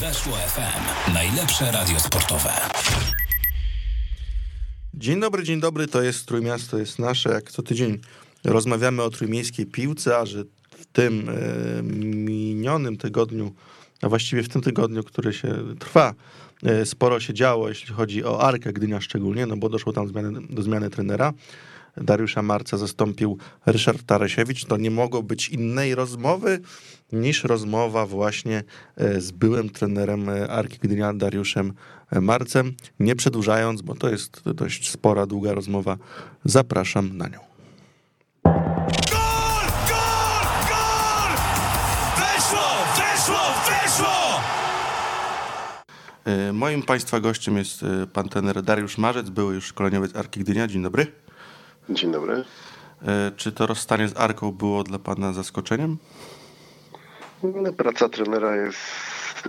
Weszło FM. Najlepsze radio sportowe. Dzień dobry, dzień dobry. To jest Trójmiasto, jest nasze. Jak co tydzień rozmawiamy o trójmiejskiej piłce, a że w tym e, minionym tygodniu, a właściwie w tym tygodniu, który się trwa, e, sporo się działo, jeśli chodzi o Arkę Gdynia szczególnie, no bo doszło tam zmiany, do zmiany trenera. Dariusza Marca zastąpił Ryszard Tarasiewicz, to nie mogło być innej rozmowy niż rozmowa właśnie e, z byłym trenerem e, Arki Gdynia, Dariuszem e, Marcem. Nie przedłużając, bo to jest dość spora, długa rozmowa, zapraszam na nią. Gol! Gol! Gol! Weszło! Weszło! Weszło! Moim Państwa gościem jest pan trener Dariusz Marzec, były już szkoleniowiec Arki Gdynia. Dzień dobry. Dzień dobry. Czy to rozstanie z Arką było dla pana zaskoczeniem? No, praca trenera jest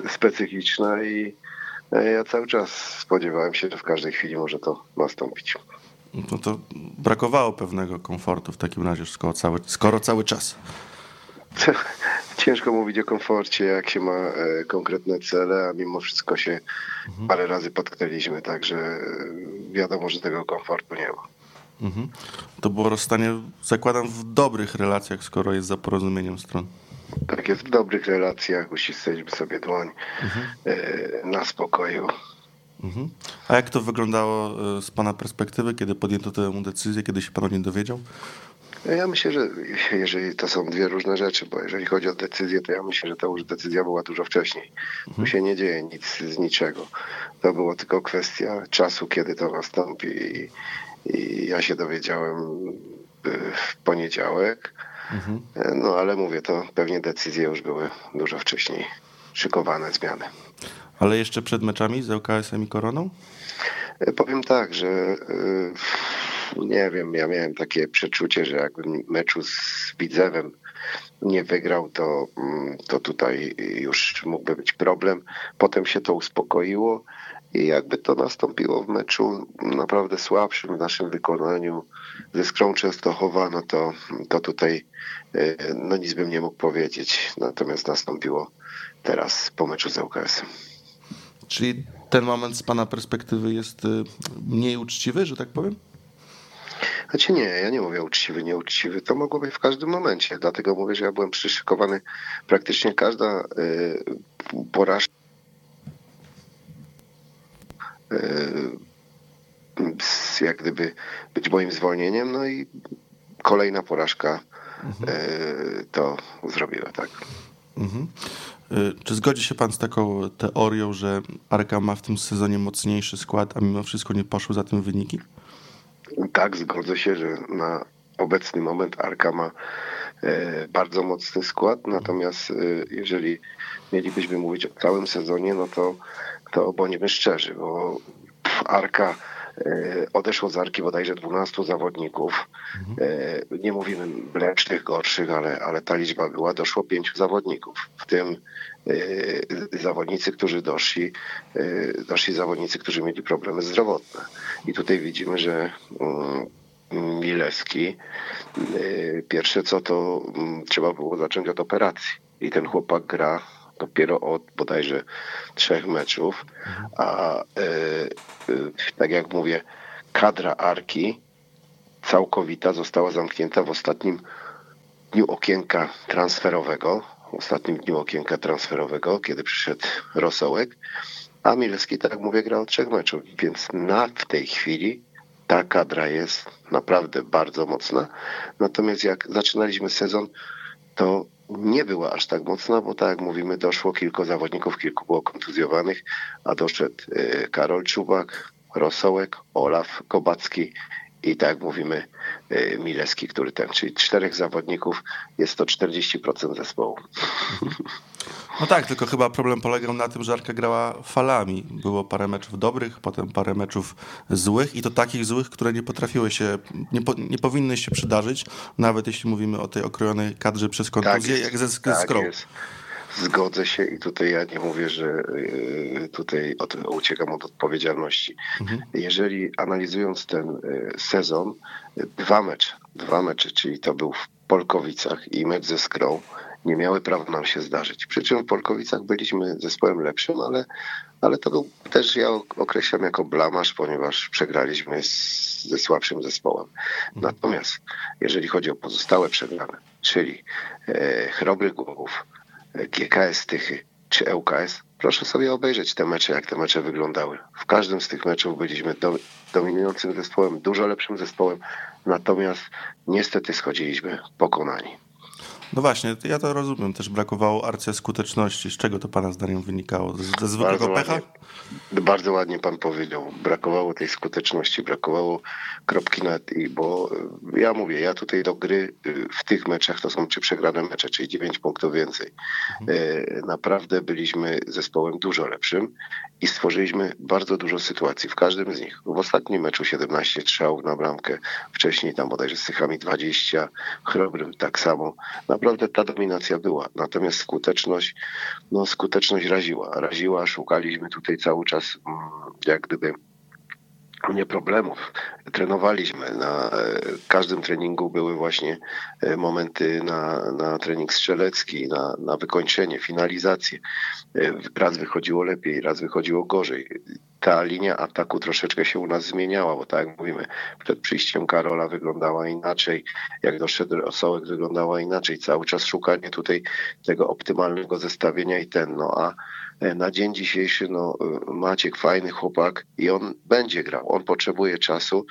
specyficzna i e, ja cały czas spodziewałem się, że w każdej chwili może to nastąpić. No to brakowało pewnego komfortu w takim razie, skoro cały, skoro cały czas. Ciężko mówić o komforcie, jak się ma e, konkretne cele, a mimo wszystko się mhm. parę razy potknęliśmy, także e, wiadomo, że tego komfortu nie ma. Mhm. To było rozstanie, zakładam, w dobrych relacjach, skoro jest za porozumieniem stron. Tak jest, w dobrych relacjach, uścisnęliśmy sobie dłoń mhm. na spokoju. Mhm. A jak to wyglądało e, z Pana perspektywy, kiedy podjęto tę decyzję, kiedy się Pan o niej dowiedział? Ja myślę, że jeżeli to są dwie różne rzeczy, bo jeżeli chodzi o decyzję, to ja myślę, że ta już decyzja była dużo wcześniej. Mhm. Tu się nie dzieje nic z niczego. To było tylko kwestia czasu, kiedy to nastąpi. I, i ja się dowiedziałem w poniedziałek. Mhm. No ale mówię, to pewnie decyzje już były dużo wcześniej szykowane, zmiany. Ale jeszcze przed meczami z ŁKS-em i Koroną? E, powiem tak, że e, nie wiem, ja miałem takie przeczucie, że jakbym meczu z Widzewem nie wygrał, to, mm, to tutaj już mógłby być problem. Potem się to uspokoiło i jakby to nastąpiło w meczu naprawdę słabszym w naszym wykonaniu ze Skrą Częstochowa, no to, to tutaj e, no nic bym nie mógł powiedzieć. Natomiast nastąpiło teraz po meczu z ŁKS-em. Czyli ten moment z Pana perspektywy jest e, mniej uczciwy, że tak powiem? Znaczy nie, ja nie mówię uczciwy, nieuczciwy. To mogło być w każdym momencie. Dlatego mówię, że ja byłem przyszykowany. Praktycznie każda y, porażka jak gdyby być moim zwolnieniem, no i kolejna porażka mhm. y, to zrobiła, tak. Mhm. Czy zgodzi się pan z taką teorią, że Arka ma w tym sezonie mocniejszy skład, a mimo wszystko nie poszły za tym wyniki? Tak, zgodzę się, że na obecny moment Arka ma bardzo mocny skład, natomiast jeżeli mielibyśmy mówić o całym sezonie, no to, to bądźmy szczerzy, bo Arka e, odeszło z Arki bodajże 12 zawodników. Nie mówimy lepszych, gorszych, ale, ale ta liczba była. Doszło pięciu zawodników, w tym zawodnicy, którzy doszli, doszli zawodnicy, którzy mieli problemy zdrowotne. I tutaj widzimy, że mm, Milewski, pierwsze co to mm, trzeba było zacząć od operacji. I ten chłopak gra dopiero od bodajże trzech meczów, a y, y, tak jak mówię, kadra Arki całkowita została zamknięta w ostatnim dniu okienka transferowego, w ostatnim dniu okienka transferowego, kiedy przyszedł Rosołek a Milewski, tak jak mówię, gra od trzech meczów, więc na w tej chwili ta kadra jest naprawdę bardzo mocna. Natomiast jak zaczynaliśmy sezon, to nie była aż tak mocna, bo tak jak mówimy, doszło kilku zawodników, kilku było kontuzjowanych, a doszedł y, Karol Czubak, Rosołek, Olaf Kobacki i tak mówimy, y, Mileski, który ten, czyli czterech zawodników, jest to 40% zespołu. No tak, tylko chyba problem polegał na tym, że Arka grała falami. Było parę meczów dobrych, potem parę meczów złych i to takich złych, które nie potrafiły się, nie, po, nie powinny się przydarzyć, nawet jeśli mówimy o tej okrojonej kadrze przez kontuzję, tak jak ze, ze tak Jest. Zgodzę się i tutaj ja nie mówię, że y, tutaj od, uciekam od odpowiedzialności. Mhm. Jeżeli analizując ten y, sezon, dwa mecze, dwa mecze, czyli to był w Polkowicach i mecz ze Skrą nie miały prawa nam się zdarzyć. Przy czym w Polkowicach byliśmy zespołem lepszym, ale, ale to był też ja określam jako blamasz, ponieważ przegraliśmy z, ze słabszym zespołem. Natomiast jeżeli chodzi o pozostałe przegrane, czyli e, Chrobry Głowów, e, GKS Tychy czy ŁKS, proszę sobie obejrzeć te mecze, jak te mecze wyglądały. W każdym z tych meczów byliśmy do, dominującym zespołem, dużo lepszym zespołem, natomiast niestety schodziliśmy pokonani. No właśnie, ja to rozumiem. Też brakowało arce skuteczności. Z czego to pana zdaniem wynikało? Ze, zwykłego pecha? ładnie, bardzo ładnie pan powiedział. Brakowało tej skuteczności, brakowało kropki nad i, bo y, ja mówię, ja tutaj do gry y, w tych meczach to są trzy przegrane mecze, czyli 9 punktów więcej. Y, Naprawdę byliśmy zespołem dużo lepszym i stworzyliśmy bardzo dużo sytuacji w każdym z nich. W ostatnim meczu 17 strzałów na bramkę, wcześniej tam bodajże z Tychami 20, Chrobrym tak samo. Naprawdę ta dominacja była. Natomiast skuteczność, no skuteczność raziła. Raziła, szukaliśmy tutaj cały czas mm, jak gdyby nie problemów. Trenowaliśmy. Na e, każdym treningu były właśnie e, momenty na, na trening strzelecki, na, na wykończenie, finalizację. E, Raz wychodziło lepiej, raz wychodziło gorzej. Ta linia ataku troszeczkę się u nas zmieniała, bo tak jak mówimy, przed przyjściem Karola wyglądała inaczej, jak doszedł Rosołek wyglądała inaczej. Cały czas szukanie tutaj tego optymalnego zestawienia i ten, no a na dzień dzisiejszy no, e, Maciek fajny chłopak i on będzie grał. On potrzebuje czasu.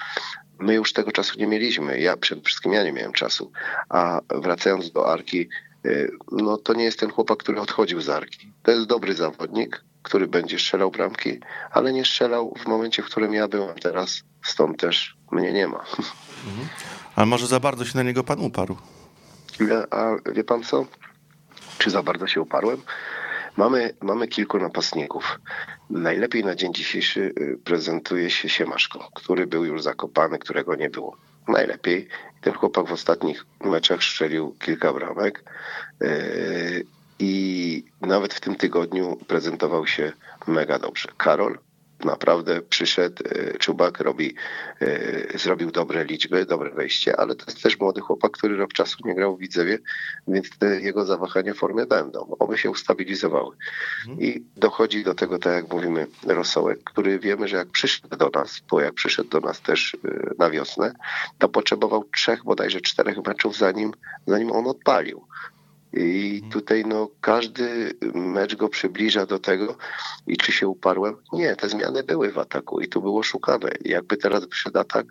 My już tego czasu nie mieliśmy. Ja przede wszystkim ja nie miałem czasu. A wracając do Arki, e, no to nie jest ten chłopak, który odchodził z Arki. To jest dobry zawodnik, który będzie strzelał bramki, ale nie strzelał w momencie, w którym ja byłem teraz. Stąd też mnie nie ma. Ale może za bardzo się na niego pan uparł? A wie pan co? Czy za bardzo się uparłem? Mamy, mamy kilku napastników. Najlepiej na dzień dzisiejszy y, prezentuje się Siemaszko, który był już zakopany, którego nie było. Najlepiej. Ten chłopak w ostatnich meczach strzelił kilka bramek y, i nawet w tym tygodniu prezentował się mega dobrze. Karol naprawdę przyszedł, e, Czubak robi, e, zrobił dobre liczby, dobre wejście, ale to jest też młody chłopak, który rok czasu nie grał w Widzewie, więc te jego zawahania w formie będą. Oby się ustabilizowały. I dochodzi do tego, tak jak mówimy, Rosołek, który wiemy, że jak przyszedł do nas, bo jak przyszedł do nas też e, na wiosnę, to potrzebował trzech, bodajże czterech meczów, zanim, zanim on odpalił. I tutaj no, każdy mecz go przybliża do tego. I czy się uparłem? Nie, te zmiany były w ataku i tu było szukane. Jakby teraz wyszedł atak,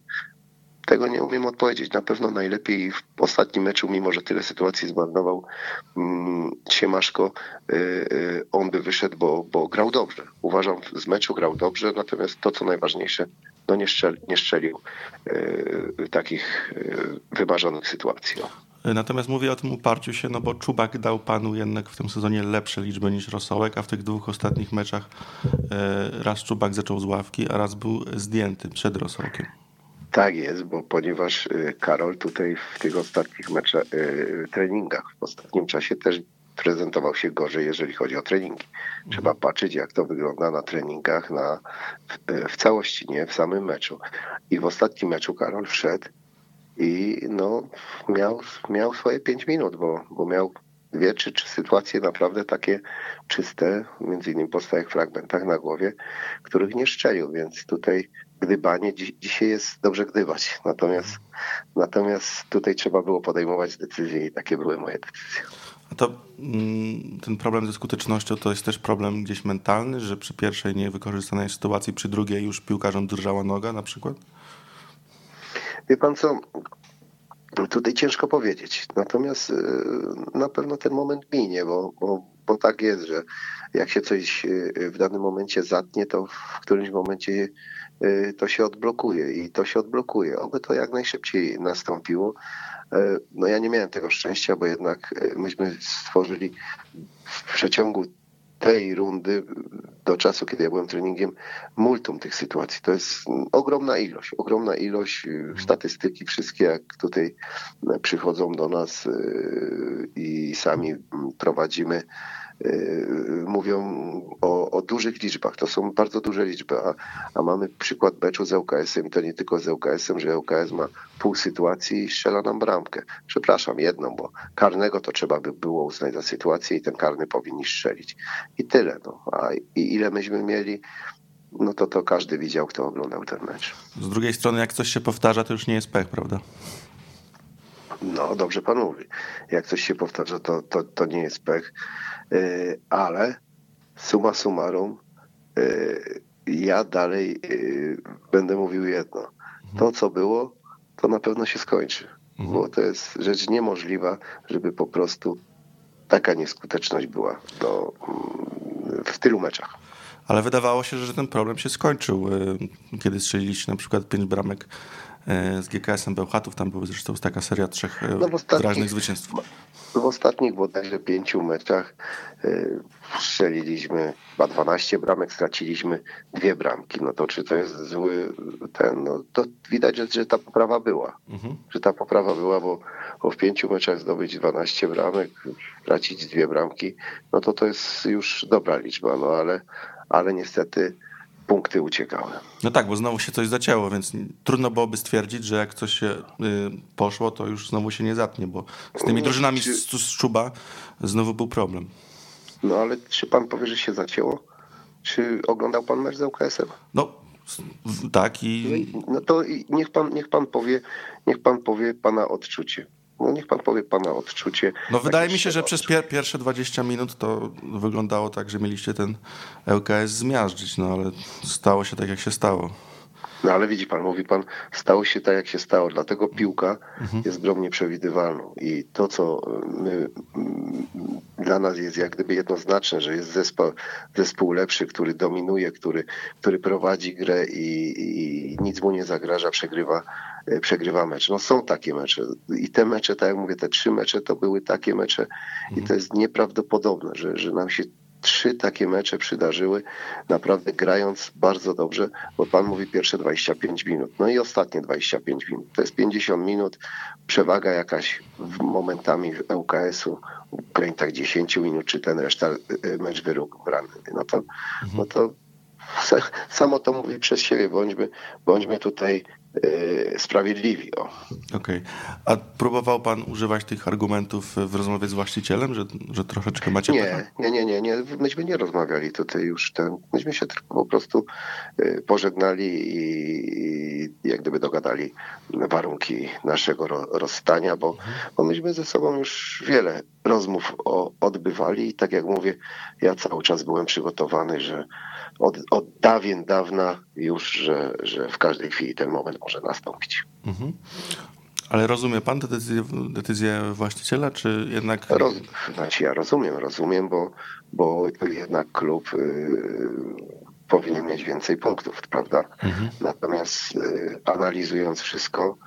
tego nie umiem odpowiedzieć. Na pewno najlepiej w ostatnim meczu, mimo że tyle sytuacji zmarnował mm, Siemaszko, y, y, on by wyszedł, bo, bo grał dobrze. Uważam, z meczu grał dobrze, natomiast to, co najważniejsze, no nie, szczel, nie szczelił y, takich wymarzonych sytuacji. O. Natomiast mówię o tym uparciu się, no bo Czubak dał panu jednak w tym sezonie lepsze liczby niż Rosołek, a w tych dwóch ostatnich meczach e, raz Czubak zaczął z ławki, a raz był zdjęty przed Rosołkiem. Tak jest, bo ponieważ y, Karol tutaj w tych ostatnich meczach, treningach w ostatnim czasie też prezentował się gorzej, jeżeli chodzi o treningi. Trzeba patrzeć, jak to wygląda na treningach, na, w, w całości, nie w samym meczu. I w ostatnim meczu Karol wszedł i no, miał, miał swoje pięć minut, bo, bo miał dwie czy trzy sytuacje naprawdę takie czyste, między innymi po stałych fragmentach na głowie, których nie szczelił, więc tutaj gdybanie, dzi dzisiaj jest dobrze gdybać, natomiast, natomiast tutaj trzeba było podejmować decyzje i takie były moje decyzje. A to mm, ten problem ze skutecznością to jest też problem gdzieś mentalny, że przy pierwszej niewykorzystanej sytuacji, przy drugiej już piłkarzom drżała noga na przykład? Wie pan co, tutaj ciężko powiedzieć. Natomiast y, na pewno ten moment minie, bo, bo, bo tak jest, że jak się coś y, w danym momencie zatnie, to w którymś momencie y, to się odblokuje i to się odblokuje. Oby to jak najszybciej nastąpiło. No ja nie miałem tego szczęścia, bo jednak myśmy stworzyli w przeciągu tej rundy do czasu, kiedy ja byłem treningiem, multum tych sytuacji. To jest ogromna ilość, ogromna ilość y, statystyki, wszystkie jak tutaj przychodzą do nas y, i sami prowadzimy, y, mówią o, o dużych liczbach, to są bardzo duże liczby, a, a mamy przykład meczu z ŁKS-em to nie tylko z ŁKS-em, że ŁKS ma pół sytuacji i strzela nam bramkę. Przepraszam, jedną, bo karnego to trzeba by było uznać za sytuację i ten karny powinni strzelić. I tyle. No. A i ile myśmy mieli, no to to każdy widział, kto oglądał ten mecz. Z drugiej strony, jak coś się powtarza, to już nie jest pech, prawda? No, dobrze pan mówi. Jak coś się powtarza, to, to, to nie jest pech, ale summa summarum, yy, ja dalej yy, będę mówił jedno. To, co było, to na pewno się skończy, bo to jest rzecz niemożliwa, żeby po prostu taka nieskuteczność była do, w tylu meczach. Ale wydawało się, że ten problem się skończył, kiedy strzeliliście na przykład pięć bramek z GKS-em Bełchatów. Tam były zresztą taka seria trzech y, No w ostatnich- wyraźnych zwycięstw. W ostatnich bodajże pięciu meczach y, strzeliliśmy chyba 12 bramek, straciliśmy dwie bramki. No to czy to jest zły ten, no to widać, że, że ta poprawa była. Mhm. Że ta poprawa była, bo, bo w pięciu meczach zdobyć 12 bramek, stracić dwie bramki, no to to jest już dobra liczba, no ale, ale niestety punkty uciekały. No tak, bo znowu się coś zacięło, więc trudno byłoby stwierdzić, że jak coś się y, poszło, to już znowu się nie zatnie, bo z tymi drużynami z, z Czuba znowu był problem. No ale czy pan powie, że się zacięło? Czy oglądał pan mecz z ŁKS-em? No tak i No to niech pan, niech pan powie, niech pan powie pana odczucie. No niech pan powie pana odczucie. no wydaje mi się, że przez pier pierwsze 20 minut to wyglądało tak, że mieliście ten LKS zmiażdżyć, no ale stało się tak, jak się stało. No ale widzi pan, mówi pan, stało się tak, jak się stało. Dlatego piłka jest grą nieprzewidywalną. I to, co my, mm, dla nas jest jak gdyby jednoznaczne, że jest zespół, zespół lepszy, który dominuje, który, który prowadzi grę i, i nic mu nie zagraża, przegrywa, przegrywa mecz. No są takie mecze. I te mecze, tak jak mówię, te trzy mecze to były takie mecze i to jest nieprawdopodobne, że, że nam się trzy takie mecze przydarzyły, naprawdę grając bardzo dobrze, bo pan mówi pierwsze 25 minut, no i ostatnie 25 minut. To jest 50 minut, przewaga jakaś w momentami ŁKS-u, w granicach 10 minut, czy ten reszta y, mecz wyrównany. No to, no to sa- samo to mówi przez siebie, bądźmy, bądźmy tutaj sprawiedliwi. O. Okej. A próbował pan używać tych argumentów w rozmowie z właścicielem, że, że troszeczkę macie? Nie, nie, nie, nie, nie. Myśmy nie rozmawiali tutaj już ten. Myśmy się tylko po prostu y, pożegnali i, jak gdyby dogadali warunki naszego ro, rozstania, bo, bo myśmy ze sobą już wiele rozmów o, odbywali i tak jak mówię, ja cały czas byłem przygotowany, że od, od dawien dawna już, że, że w każdej chwili ten moment może nastąpić. Mhm. Ale rozumie pan tę decyzję, decyzję właściciela, czy jednak... Roz, znaczy ja rozumiem, rozumiem, bo, bo jednak klub y, powinien mieć więcej punktów, prawda? Natomiast y, analizując wszystko,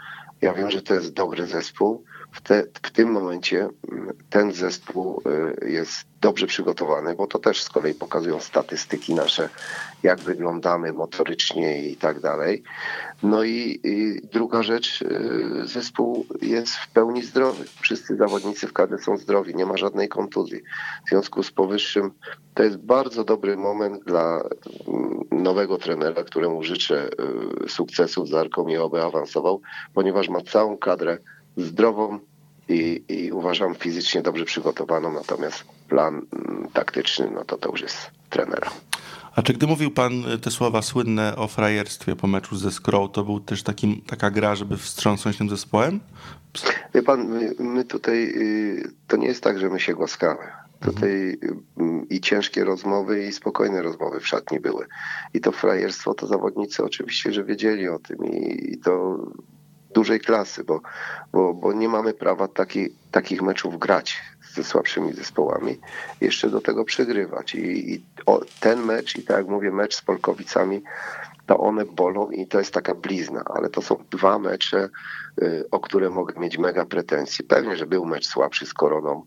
ja wiem, że to jest dobry zespół. W, te, w tym momencie mm, ten zespół y, jest dobrze przygotowany, bo to też z kolei pokazują statystyki nasze, jak wyglądamy motorycznie i tak dalej. No i, i druga rzecz, y, zespół jest w pełni zdrowy. Wszyscy zawodnicy w kadrze są zdrowi, nie ma żadnej kontuzji. W związku z powyższym to jest bardzo dobry moment dla mm, nowego trenera, któremu życzę y, sukcesów z Arką i oby awansował, ponieważ ma całą kadrę zdrową i, i uważam fizycznie dobrze przygotowaną, natomiast plan mm, taktyczny, no to to już jest trenera. A czy gdy mówił pan te słowa słynne o frajerstwie po meczu ze Skrą, to był też taki, taka gra, żeby wstrząsnąć tym zespołem? Wie pan, my, my tutaj, y, to nie jest tak, że my się głaskamy. Tutaj y, i ciężkie rozmowy, i spokojne rozmowy w szatni były. I to frajerstwo, to zawodnicy oczywiście, że wiedzieli o tym i, i to dużej klasy, bo, bo, bo nie mamy prawa taki, takich meczów grać ze słabszymi zespołami, jeszcze do tego przegrywać. I, i o, ten mecz, i tak jak mówię, mecz z Polkowicami, to one bolą i to jest taka blizna, ale to są dwa mecze, y, o które mogę mieć mega pretensje. Pewnie, że był mecz słabszy z Koroną,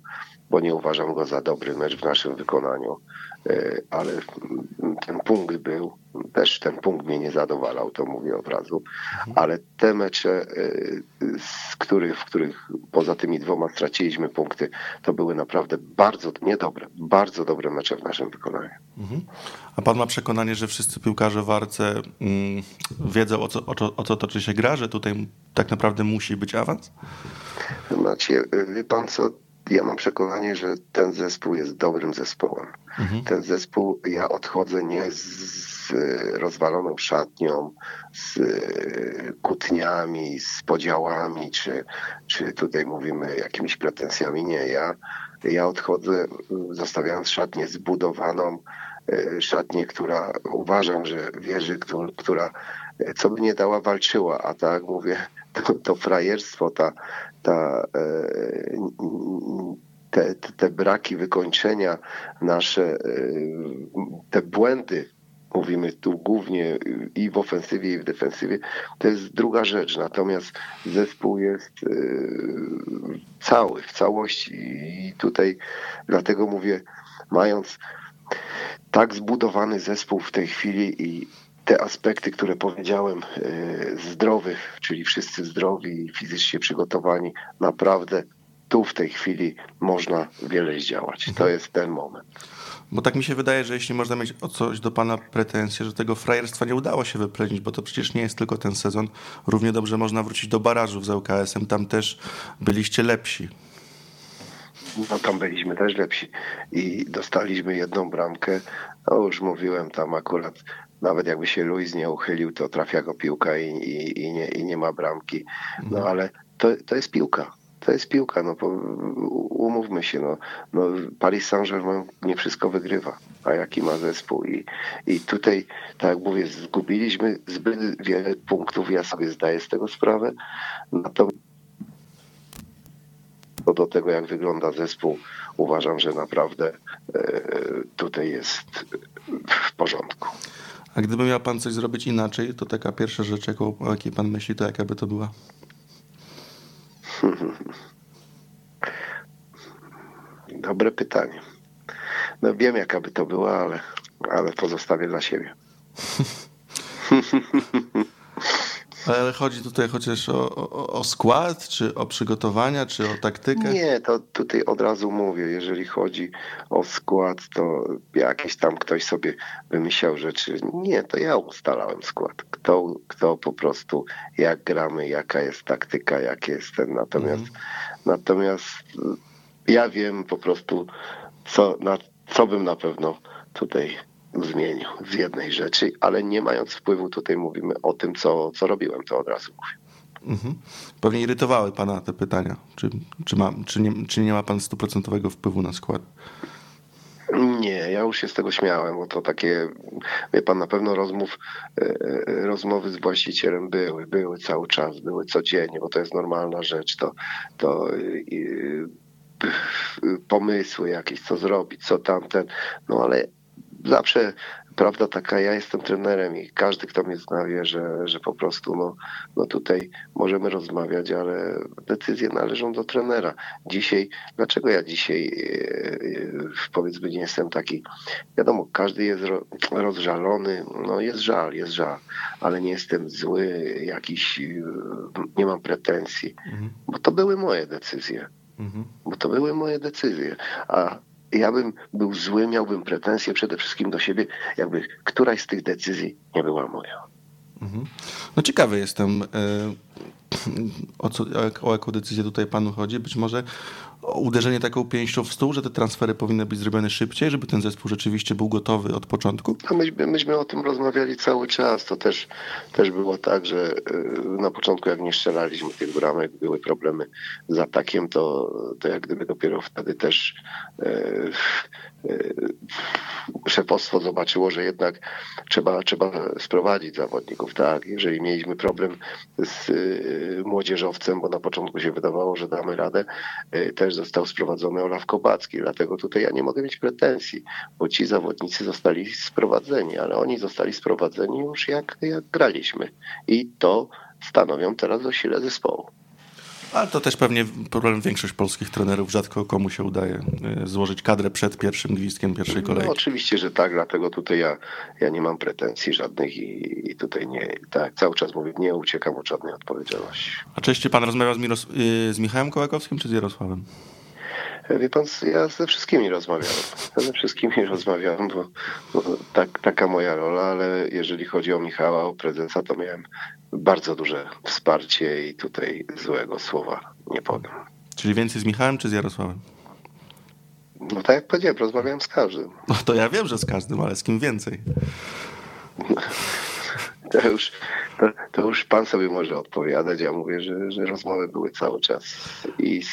bo nie uważam go za dobry mecz w naszym wykonaniu, ale ten punkt był, też ten punkt mnie nie zadowalał, to mówię od razu, ale te mecze, e, z których, w których poza tymi dwoma straciliśmy punkty, to były naprawdę bardzo niedobre, bardzo dobre mecze w naszym wykonaniu. Mhm. A pan ma przekonanie, że wszyscy piłkarze w Arce mm, wiedzą o co, o, co, o co toczy się gra, że tutaj tak naprawdę musi być awans? Macie, wie pan co, ja mam przekonanie, że ten zespół jest dobrym zespołem. Mhm. Ten zespół, ja odchodzę nie z rozwaloną szatnią, z kłótniami, z podziałami, czy, czy tutaj mówimy jakimiś pretensjami. Nie, ja, ja odchodzę zostawiając szatnię zbudowaną, e, szatnię, która uważam, że wierzy, która co by nie dała, walczyła, a tak mówię, to, to frajerstwo, ta, ta, e, te, te braki wykończenia, nasze e, te błędy, mówimy tu głównie i w ofensywie, i w defensywie, to jest druga rzecz. Natomiast zespół jest e, cały, w całości i tutaj dlatego mówię, mając tak zbudowany zespół w tej chwili i te aspekty, które powiedziałem, e, zdrowych, czyli wszyscy zdrowi i fizycznie przygotowani, naprawdę tu w tej chwili można wiele zdziałać. To mhm. jest ten moment. Bo tak mi się wydaje, że jeśli można mieć o coś do pana pretensje, że tego frajerstwa nie udało się wyplenić, bo to przecież nie jest tylko ten sezon. Równie dobrze można wrócić do barażów z ŁKS-em. Tam też byliście lepsi. No tam byliśmy też lepsi i dostaliśmy jedną bramkę. No już mówiłem, tam akurat nawet jakby się Luis nie uchylił, to trafia go piłka i, i, i, nie, i nie ma bramki. No mhm. ale to, to jest piłka. To jest piłka, no umówmy się, no, no Paris Saint-Germain nie wszystko wygrywa, a jaki ma zespół i, i tutaj, tak jak mówię, zgubiliśmy zbyt wiele punktów, ja sobie zdaję z tego sprawę, natomiast do tego, jak wygląda zespół, uważam, że naprawdę e, tutaj jest w porządku. A gdyby miał pan coś zrobić inaczej, to taka pierwsza rzecz, jaką, o jakiej pan myśli, to jaka by to była? Dobre pytanie. No wiem, jaka by to była, ale, ale pozostawię dla siebie. Ale chodzi tutaj chociaż o, o, o, skład, czy o przygotowania, czy o taktykę? Nie, to tutaj od razu mówię, jeżeli chodzi o skład, to jakiś tam ktoś sobie wymyślał rzeczy. Nie, to ja ustalałem skład. Kto, kto po prostu, jak gramy, jaka jest taktyka, jaki jest ten. Natomiast, mhm. natomiast ja wiem po prostu, co, na, co bym na pewno tutaj zmienił z jednej rzeczy, ale nie mając wpływu, tutaj mówimy o tym, co, co robiłem, to od razu mówię. Mhm. Pewnie irytowały pana te pytania. Czy, czy, ma, czy, nie, czy nie ma pan stuprocentowego wpływu na skład? Nie, ja już się z tego śmiałem, bo to takie, wie pan, na pewno rozmów, e, e, rozmowy z właścicielem były, były cały czas, były codziennie, bo to jest normalna rzecz, to, to pomysły jakieś, co zrobić, co tamten, no ale zawsze prawda taka, ja jestem trenerem i każdy, kto mnie zna, wie, że, że po prostu no, no tutaj możemy rozmawiać, ale decyzje należą do trenera. Dzisiaj, dlaczego ja dzisiaj e, e, powiedzmy nie jestem taki, wiadomo, każdy jest rozżalony, no jest żal, jest żal, ale nie jestem zły, jakiś, e, nie mam pretensji, mhm. bo to były moje decyzje. Mhm. Bo to były moje decyzje. A ja bym był zły, miałbym pretensje przede wszystkim do siebie, jakby któraś z tych decyzji nie była moja. Mhm. No ciekawy jestem, e, o, co, o jaką decyzję tutaj panu chodzi. Być może uderzenie taką pięścią w stół, że te transfery powinny być zrobione szybciej, żeby ten zespół rzeczywiście był gotowy od początku? No myśmy, myśmy o tym rozmawiali cały czas. To też, też było tak, że y, na początku jak nie strzelaliśmy tych bramek, były problemy z atakiem, to, to jak gdyby dopiero wtedy też e, e, szefostwo zobaczyło, że jednak trzeba, trzeba sprowadzić zawodników. Tak, jeżeli mieliśmy problem z y, młodzieżowcem, bo na początku się wydawało, że damy radę, y, też został sprowadzony Olaf Kobacki, dlatego tutaj ja nie mogę mieć pretensji, bo ci zawodnicy zostali sprowadzeni, ale oni zostali sprowadzeni już jak, jak graliśmy i to stanowią teraz o sile zespołu. Ale to też pewnie problem większość polskich trenerów, rzadko komu się udaje y, złożyć kadrę przed pierwszym gwizdkiem pierwszej kolejki. No, oczywiście, że tak, dlatego tutaj ja, ja nie mam pretensji żadnych i, i tutaj nie, tak cały czas mówię, nie uciekam od żadnej odpowiedzialności. A częściej pan rozmawiał z, Miros- y, z Michałem Kołakowskim czy z Jarosławem? Wie pan, ja ze wszystkimi rozmawiałem. Ja ze wszystkimi rozmawiałem, bo, bo tak, taka moja rola, ale jeżeli chodzi o Michała, o prezesa, to miałem bardzo duże wsparcie i tutaj złego słowa nie powiem. Czyli więcej z Michałem czy z Jarosławem? No tak jak powiedziałem, rozmawiałem z każdym. No to ja wiem, że z każdym, ale z kim więcej? To już, to, to już pan sobie może odpowiadać. Ja mówię, że, że rozmowy były cały czas i z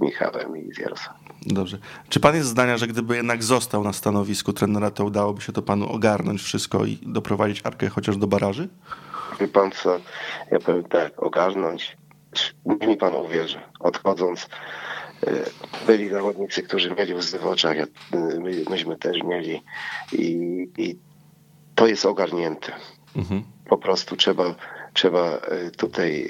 Michałem, i z Jarosławem. Dobrze. Czy pan jest zdania, że gdyby jednak został na stanowisku trenera, to udałoby się to panu ogarnąć wszystko i doprowadzić Arkę chociaż do baraży? Wie pan co, ja powiem tak, ogarnąć, niech mi pan uwierzy. Odchodząc, e, byli zawodnicy, którzy mieli łzy w oczach, ja- my, myśmy też mieli i, i to jest ogarnięte. Mhm. Po prostu trzeba, trzeba e, tutaj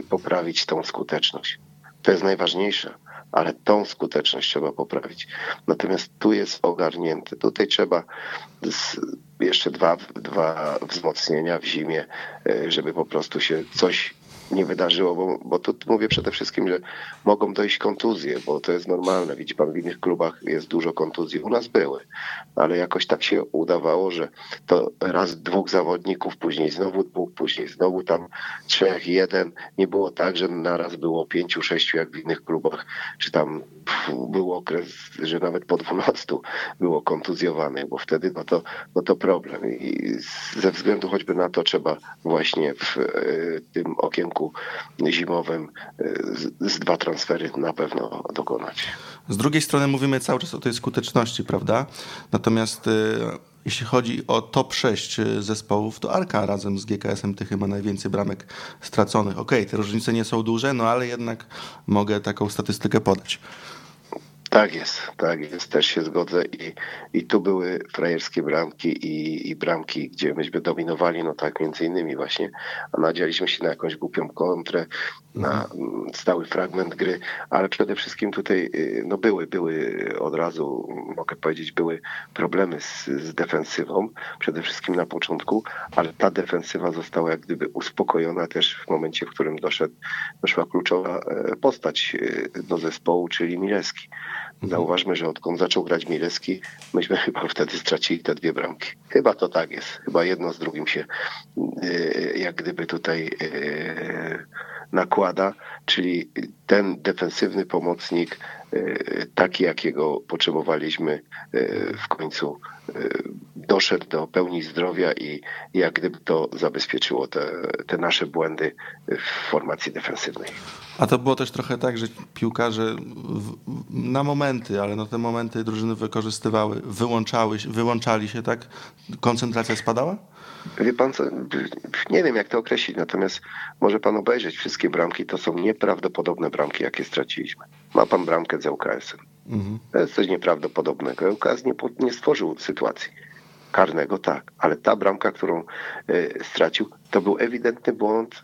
e, poprawić tą skuteczność. To jest najważniejsze, ale tą skuteczność trzeba poprawić. Natomiast tu jest ogarnięte. Tutaj trzeba jeszcze dwa, dwa wzmocnienia w zimie, e, żeby po prostu się coś nie wydarzyło, bo, bo tu mówię przede wszystkim, że mogą dojść kontuzje, bo to jest normalne. Widzi pan, w innych klubach jest dużo kontuzji. U nas były, ale jakoś tak się udawało, że to raz dwóch zawodników, później znowu dwóch, później znowu tam trzech, jeden. Nie było tak, że naraz było pięciu, sześciu, jak w innych klubach, czy tam był okres, że nawet po dwunastu było kontuzjowanych, bo wtedy no to, no to problem. I ze względu choćby na to trzeba właśnie w e, tym okienku zimowym e, z, z dwa transfery na pewno dokonać. Z drugiej strony mówimy cały czas o tej skuteczności, prawda? Natomiast y, jeśli chodzi o top 6 zespołów, to Arka razem z GKS-em Tychy ma najwięcej bramek straconych. Okej, te różnice nie są duże, no ale jednak mogę taką statystykę podać. Tak jest, tak jest, też się zgodzę i, i tu były frajerskie bramki i, i bramki, gdzie myśmy dominowali, no tak między innymi właśnie, a nadzieliśmy się na jakąś głupią kontrę, na mm, stały fragment gry, ale przede wszystkim tutaj y, no były, były od razu, mogę powiedzieć, były problemy z, z defensywą, przede wszystkim na początku, ale ta defensywa została jak gdyby uspokojona też w momencie, w którym doszedł, doszła kluczowa e, postać e, do zespołu, czyli Milewski. Zauważmy, że odkąd zaczął grać Milewski, myśmy chyba wtedy stracili te dwie bramki. Chyba to tak jest. Chyba jedno z drugim się e, jak gdyby tutaj e, nakłada, czyli ten defensywny pomocnik, e, taki jakiego potrzebowaliśmy e, w końcu e, doszedł do pełni zdrowia i jak gdyby to zabezpieczyło te, te nasze błędy w formacji defensywnej. A to było też trochę tak, że piłkarze w, na momenty, ale no te momenty drużyny wykorzystywały, wyłączały, wyłączali się, tak? Koncentracja spadała? Wie pan co, nie wiem jak to określić, natomiast może pan obejrzeć wszystkie bramki, to są nieprawdopodobne bramki, jakie straciliśmy. Ma pan bramkę z ŁKS-em. Mhm. To jest coś nieprawdopodobnego. ŁKS nie, nie stworzył sytuacji karnego, tak, ale ta bramka, którą e, stracił, to był ewidentny błąd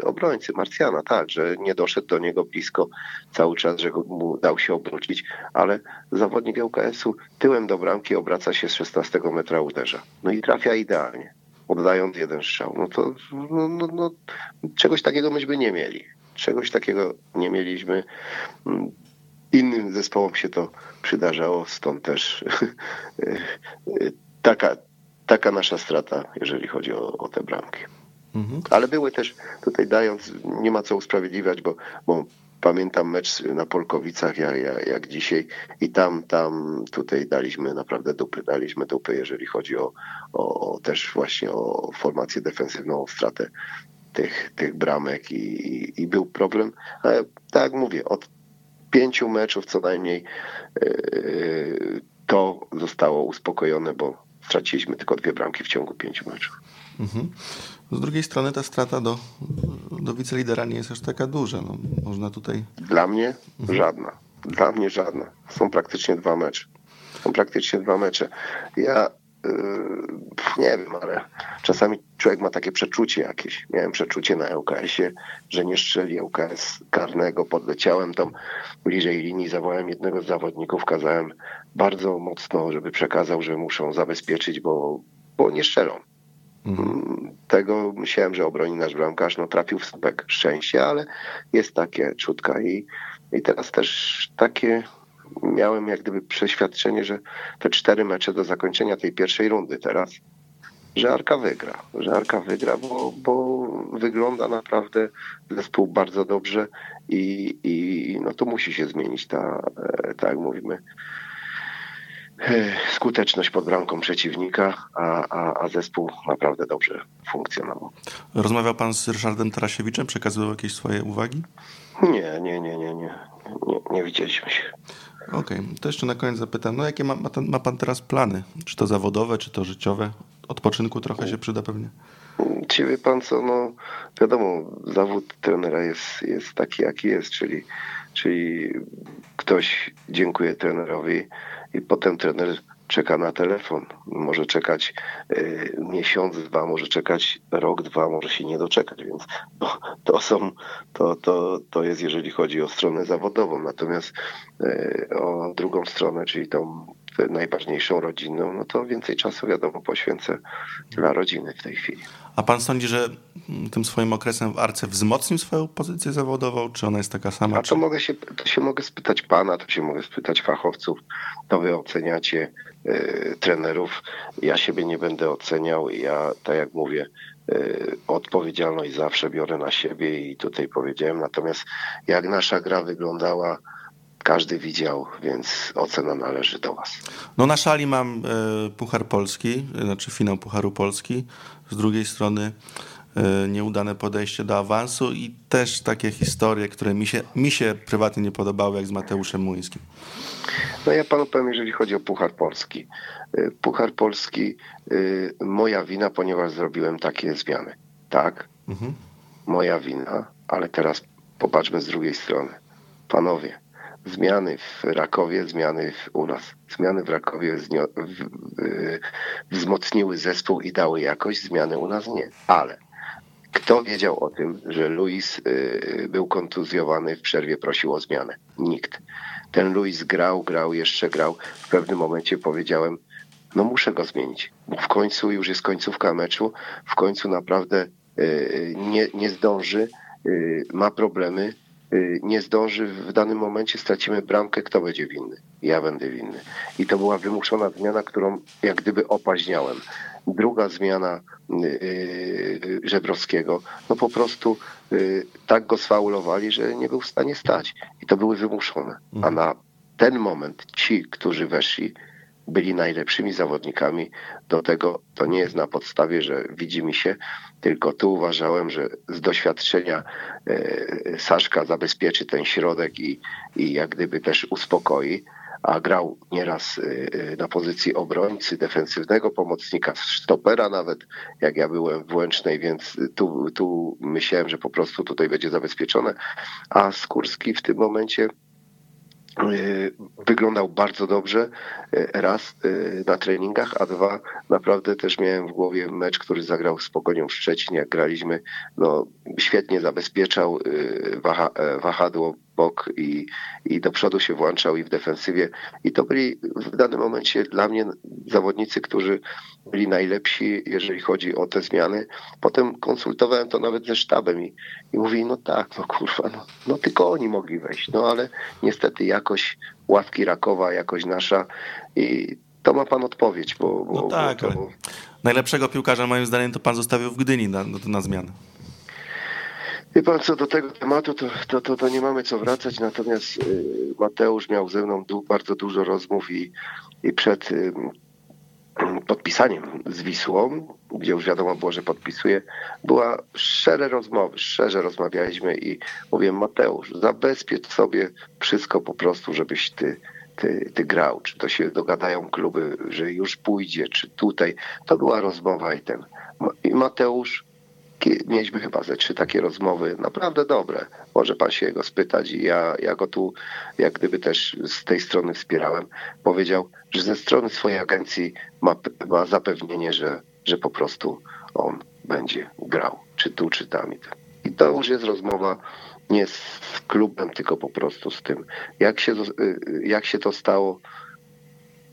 e, obrońcy Marsjana, tak, że nie doszedł do niego blisko cały czas, że mu dał się obrócić, ale zawodnik ŁKS-u tyłem do bramki obraca się z 16 metra uderza. No i trafia idealnie, oddając jeden strzał. No to no, no, no, czegoś takiego myśmy nie mieli. Czegoś takiego nie mieliśmy. Mm, Innym zespołom się to przydarzało, stąd też taka, taka nasza strata, jeżeli chodzi o, o te bramki. Mhm. Ale były też, tutaj dając, nie ma co usprawiedliwiać, bo, bo pamiętam mecz na Polkowicach jak, jak, jak dzisiaj i tam, tam tutaj daliśmy naprawdę dupy, daliśmy dupy, jeżeli chodzi o, o, o też właśnie o formację defensywną, o stratę tych, tych bramek i, i, był problem. Ale tak jak mówię, od pięciu meczów co najmniej yy, to zostało uspokojone, bo straciliśmy tylko dwie bramki w ciągu pięciu meczów. Mhm. Z drugiej strony ta strata do, do wicelidera nie jest aż taka duża. No, można tutaj... Dla mnie żadna. Dla mnie żadna. Są praktycznie dwa mecze. Są praktycznie dwa mecze. Ja nie wiem, ale czasami człowiek ma takie przeczucie jakieś. Miałem przeczucie na ŁKS-ie, że nie strzeli ŁKS karnego. Podleciałem tam bliżej linii, zawołałem jednego z zawodników, kazałem bardzo mocno, żeby przekazał, że muszą zabezpieczyć, bo, bo nie strzelą. Mhm. Tego myślałem, że obroni nasz bramkarz. No trafił w słupek szczęścia, ale jest takie czutka i, i teraz też takie miałem jak gdyby przeświadczenie, że te cztery mecze do zakończenia tej pierwszej rundy teraz, że Arka wygra, że Arka wygra, bo, bo wygląda naprawdę zespół bardzo dobrze i, i no to musi się zmienić ta, e, tak mówimy, e, skuteczność pod bramką przeciwnika, a, a, a zespół naprawdę dobrze funkcjonował. Rozmawiał pan z Ryszardem Tarasiewiczem? Przekazywał jakieś swoje uwagi? Nie, nie, nie, nie, nie. Nie, nie widzieliśmy się. Okej, okay. to jeszcze na koniec zapytam, no jakie ma, ma, ten, ma pan teraz plany? Czy to zawodowe, czy to życiowe? Odpoczynku trochę się przyda pewnie. Czy wie pan co, no wiadomo, zawód trenera jest, jest taki jaki jest, czyli, czyli ktoś dziękuję trenerowi i potem trener czeka na telefon. Może czekać y, miesiąc, dwa, może czekać rok, dwa, może się nie doczekać, więc to, to są, to, to, to jest jeżeli chodzi o stronę zawodową. Natomiast y, o drugą stronę, czyli tą najważniejszą rodzinną, no to więcej czasu wiadomo poświęcę dla rodziny w tej chwili. A pan sądzi, że tym swoim okresem w Arce wzmocnił swoją pozycję zawodową, czy ona jest taka sama? A to, czy... mogę się, to się mogę spytać pana, to się mogę spytać fachowców, to wy oceniacie y, trenerów. Ja siebie nie będę oceniał. Ja, tak jak mówię, y, odpowiedzialność zawsze biorę na siebie i tutaj powiedziałem. Natomiast jak nasza gra wyglądała, każdy widział, więc ocena należy do Was. No na szali mam e, Puchar Polski, znaczy finał Pucharu Polski. Z drugiej strony e, nieudane podejście do awansu i też takie historie, które mi się, mi się prywatnie nie podobały, jak z Mateuszem Muńskim. No ja panu powiem, jeżeli chodzi o Puchar Polski. E, Puchar Polski, moja wina, ponieważ zrobiłem takie zmiany. Tak, mhm. moja wina, ale teraz popatrzmy z drugiej strony. Panowie, zmiany w Rakowie, zmiany u nas. Zmiany w Rakowie w, w, wzmocniły zespół i dały jakość, zmiany u nas nie. Ale kto wiedział o tym, że Luis y, był kontuzjowany, w przerwie prosił o zmianę? Nikt. Ten Luis grał, grał, jeszcze grał. W pewnym momencie powiedziałem, no muszę go zmienić, bo w końcu już jest końcówka meczu, w końcu naprawdę y, nie, nie zdąży, y, ma problemy, nie zdąży, w danym momencie stracimy bramkę, kto będzie winny? Ja będę winny. I to była wymuszona zmiana, którą jak gdyby opaźniałem. Druga zmiana yy, Żebrowskiego, no po prostu yy, tak go sfaulowali, że nie był w stanie stać. I to były wymuszone. A mhm. na ten moment ci, którzy weszli, byli najlepszymi zawodnikami. Do tego to nie jest na podstawie, że widzi mi się, tylko tu uważałem, że z doświadczenia e, Saszka zabezpieczy ten środek i, i jak gdyby też uspokoi a grał nieraz e, na pozycji obrońcy, defensywnego pomocnika, stopera nawet, jak ja byłem w Łęcznej, więc tu, tu myślałem, że po prostu tutaj będzie zabezpieczone. A Skórski w tym momencie wyglądał bardzo dobrze, y, raz y, na treningach, a dwa naprawdę też miałem w głowie mecz, który zagrał z Pogonią w jak graliśmy, no świetnie zabezpieczał wahadło bok i, i do przodu się włączał i w defensywie. I to byli w danym momencie dla mnie zawodnicy, którzy byli najlepsi, jeżeli chodzi o te zmiany. Potem konsultowałem to nawet ze sztabem i, i mówili, no tak, no kurwa, no, no tylko oni mogli wejść. No ale niestety jakoś ławki Rakowa, jakoś nasza i to ma pan odpowiedź, bo... bo no tak, bo to... najlepszego piłkarza moim zdaniem to pan zostawił w Gdyni na, na, na zmianę. Wie pan co, do tego tematu to, to, to, to nie mamy co wracać, natomiast y, Mateusz miał ze mną bardzo dużo rozmów i, i przed y, podpisaniem z Wisłą, gdzie już wiadomo było, że podpisuje, była szczere rozmowy, szczerze rozmawialiśmy i mówię Mateusz, zabezpiecz sobie wszystko po prostu, żebyś ty, ty, ty grał, czy to się dogadają kluby, że już pójdzie, czy tutaj. To była rozmowa i ten. I Mateusz mieliśmy chyba ze trzy takie rozmowy, naprawdę dobre. Może pan się jego spytać i ja, ja go tu jak gdyby też z tej strony wspierałem. Powiedział, że ze strony swojej agencji ma, ma zapewnienie, że, że po prostu on będzie grał, czy tu, czy tam. I to już jest rozmowa nie z klubem, tylko po prostu z tym, jak się, jak się to stało,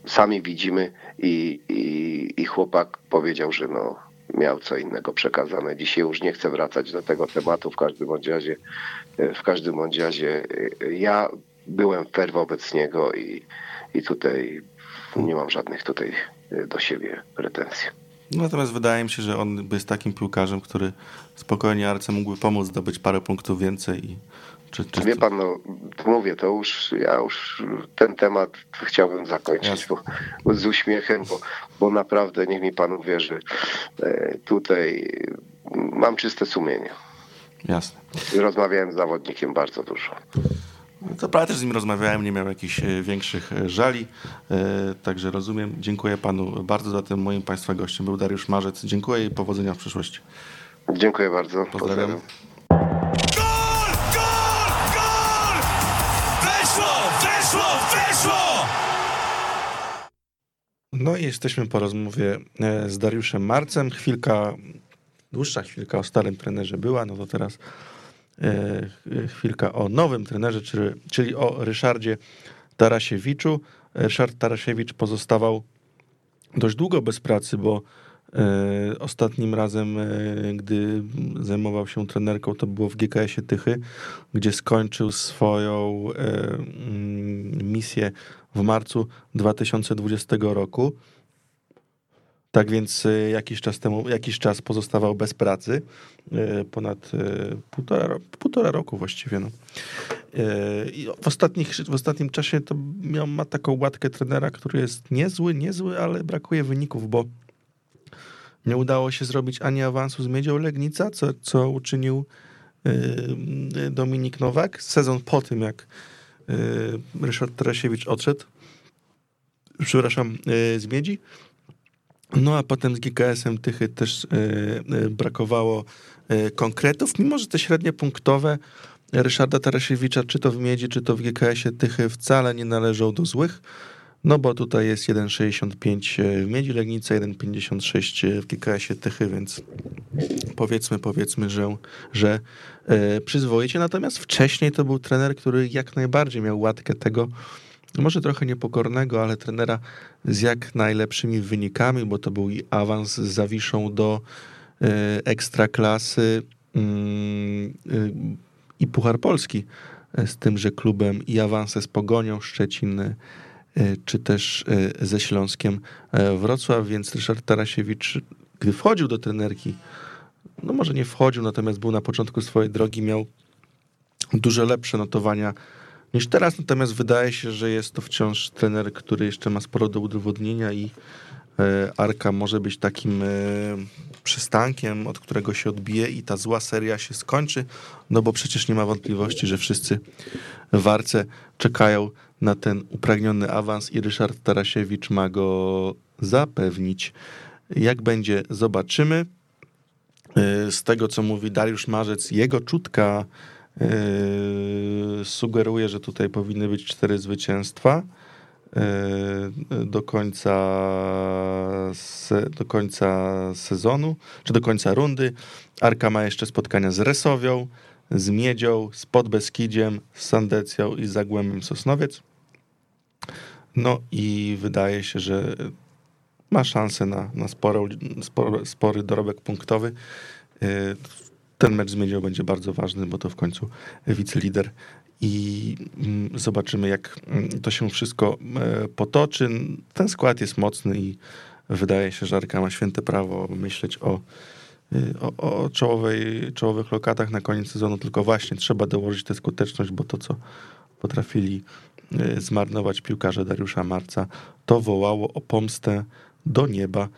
sami widzimy i, i, i chłopak powiedział, że no, miał co innego przekazane. Dzisiaj już nie chcę wracać do tego tematu. W każdym bądź razie, w każdym bądź razie ja byłem fair wobec niego i, i tutaj nie mam żadnych tutaj do siebie pretensji. Natomiast wydaje mi się, że on jest takim piłkarzem, który spokojnie Arce mógłby pomóc zdobyć parę punktów więcej i czy, czy Wie pan, no, mówię, to już ja już ten temat chciałbym zakończyć bo, z uśmiechem, bo, bo naprawdę niech mi pan uwierzy, e, tutaj mam czyste sumienie. Jasne. Rozmawiałem z zawodnikiem bardzo dużo. To prawda, też z nim rozmawiałem, nie miał jakichś e, większych e, żali, także rozumiem. Dziękuję panu bardzo za tym. Moim państwa gościem był Dariusz Marzec. Dziękuję i powodzenia w przyszłości. Dziękuję bardzo. Pozdrawiam. Pozdrawiam. No i jesteśmy po rozmowie e, z Dariuszem Marcem. Chwilka, dłuższa chwilka o starym trenerze była, no to teraz e, chwilka o nowym trenerze, czyli, czyli o Ryszardzie Tarasiewiczu. Ryszard Tarasiewicz pozostawał dość długo bez pracy, bo e, ostatnim razem, gdy zajmował się trenerką, to było w GKS-ie Tychy, gdzie skończył swoją mm, misję w marcu 2020 roku. Tak więc e, jakiś czas temu, jakiś czas pozostawał bez pracy, e, ponad e, półtora, półtora roku właściwie. No. I w, ostatnich, w ostatnim czasie to miał, ma taką łatkę trenera, który jest niezły, niezły, ale brakuje wyników, bo nie udało się zrobić ani awansu z Miedzią Legnica, co, co uczynił Dominik Nowak. Sezon po tym, jak Y, Ryszard Tarasiewicz odszedł, przepraszam, y, z Miedzi. No a potem z GKS-em Tychy też y, brakowało konkretów, mimo że te średnie punktowe Ryszarda Tarasiewicza, czy to w Miedzi, czy to w GKS-ie Tychy wcale nie należą do złych. No bo tutaj jest 1,65 w Miedzi Legnica, 1,56 w GKS-ie Tychy, więc powiedzmy, powiedzmy, że, że e, przyzwoicie. Natomiast wcześniej to był trener, który jak najbardziej miał łatkę tego, może trochę niepokornego, ale trenera z jak najlepszymi wynikami, bo to był i awans z Zawiszą do e, ekstraklasy e, i Puchar Polski, z tym, że klubem i awanse z Pogonią Szczecin E, czy też e, ze Śląskiem e, Wrocław, więc Ryszard Tarasiewicz, gdy wchodził do trenerki, no może nie wchodził, natomiast był na początku swojej drogi, miał dużo lepsze notowania niż teraz, natomiast wydaje się, że jest to wciąż trener, który jeszcze ma sporo do udowodnienia i Arka może być takim przystankiem, od którego się odbije i ta zła seria się skończy, no bo przecież nie ma wątpliwości, że wszyscy w Arce czekają na ten upragniony awans i Ryszard Tarasiewicz ma go zapewnić. Jak będzie, zobaczymy. E, z tego, co mówi Dariusz Marzec, jego czutka e, sugeruje, że tutaj powinny być cztery zwycięstwa e, do końca, do końca sezonu, czy do końca rundy. Arka ma jeszcze spotkania z Resowią, z Miedzią, z Podbeskidziem, z Sandecją i Zagłębiem Sosnowiec. No i wydaje się, że ma szansę na, na sporo, spory dorobek punktowy. Y, ten mecz z Miedzią będzie bardzo ważny, bo to w końcu wicelider i mm, zobaczymy, jak mm, to się wszystko e, potoczy. Ten skład jest mocny i wydaje się, że Arka ma święte prawo myśleć o, y, o, o czołowej, czołowych lokatach na koniec sezonu, tylko właśnie trzeba dołożyć tę skuteczność, bo to, co potrafili zmarnować piłkarze Dariusza Marca, to wołało o pomstę do nieba.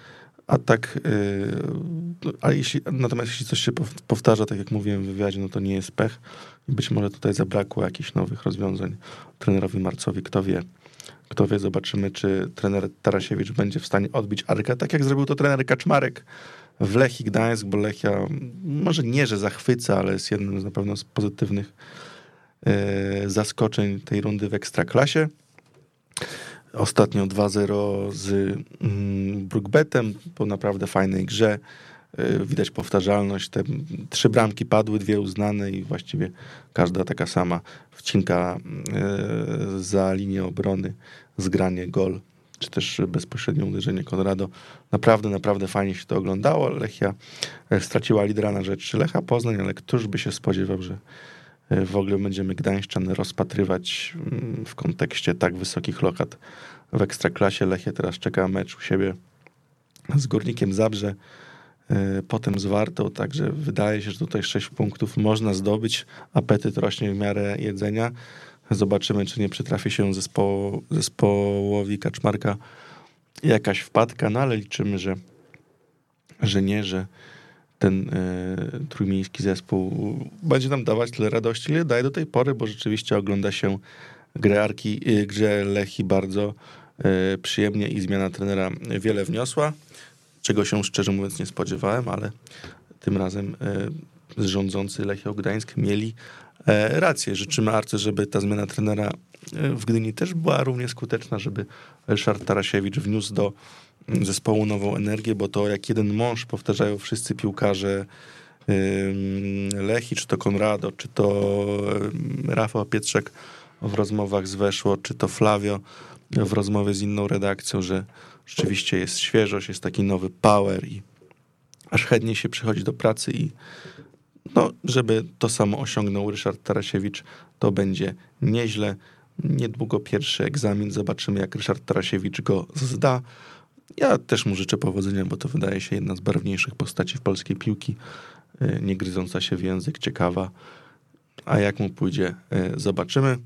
A tak, y, a jeśli, natomiast jeśli coś się powtarza, tak jak mówiłem w wywiadzie, no to nie jest pech. Być może tutaj zabrakło jakichś nowych rozwiązań trenerowi Marcowi. Kto wie, kto wie, zobaczymy, czy trener Tarasiewicz będzie w stanie odbić Arkę, tak jak zrobił to trener Kaczmarek w Lechii Gdańsk, bo Lechia może nie, że zachwyca, ale jest jednym z na pewno z pozytywnych zaskoczeń tej rundy w Ekstraklasie. Ostatnio 2-0 z mm, Brookbetem po naprawdę fajnej grze. E, widać powtarzalność. Te trzy bramki padły, dwie uznane i właściwie każda taka sama wcinka e, za linię obrony, zgranie, gol, czy też bezpośrednie uderzenie Konrado. Naprawdę, naprawdę fajnie się to oglądało. Lechia e, straciła lidera na rzecz Lecha Poznań, ale któż by się spodziewał, że w ogóle będziemy Gdańszczan rozpatrywać mm, w kontekście tak wysokich lokat w Ekstraklasie. Lechia teraz czeka mecz u siebie z Górnikiem Zabrze. E, potem z Wartą, także wydaje się, że tutaj 6 punktów można zdobyć. Apetyt rośnie w miarę jedzenia. Zobaczymy, czy nie przytrafi się zespołu, zespołowi Kaczmarka jakaś wpadka, no ale liczymy, że, że nie, że ten e, trójmiejski zespół będzie nam dawać tyle radości, ile daje do tej pory, bo rzeczywiście ogląda się grę, Arki, e, grze Lechi bardzo e, przyjemnie i zmiana trenera wiele wniosła czego się szczerze mówiąc nie spodziewałem, ale tym razem e, rządzący Lechia mieli rację. Życzymy Arce, żeby ta zmiana trenera w Gdyni też była równie skuteczna, żeby Ryszard Tarasiewicz wniósł do zespołu nową energię, bo to jak jeden mąż powtarzają wszyscy piłkarze Lechi, czy to Konrado, czy to Rafał Pietrzek w rozmowach z Weszło, czy to Flavio w rozmowie z inną redakcją, że rzeczywiście jest świeżość, jest taki nowy power i aż chętnie się przychodzi do pracy i no, żeby to samo osiągnął Ryszard Tarasiewicz, to będzie nieźle. Niedługo pierwszy egzamin, zobaczymy jak Ryszard Tarasiewicz go zda. Ja też mu życzę powodzenia, bo to wydaje się jedna z barwniejszych postaci w polskiej piłki, e, nie gryząca się w język, ciekawa. A jak mu pójdzie, e, zobaczymy.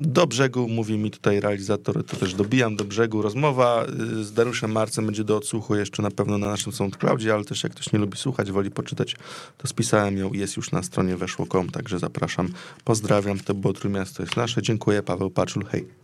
Do brzegu, mówi mi tutaj realizator, to też dobijam do brzegu. Rozmowa y, z Dariuszem Marcem będzie do odsłuchu jeszcze na pewno na naszym SoundCloudzie, ale też jak ktoś nie lubi słuchać, woli poczytać, to spisałem ją, jest już na stronie weszło.com, także zapraszam. Pozdrawiam, to było Trójmiasto jest nasze. Dziękuję, Paweł Paczul, hej.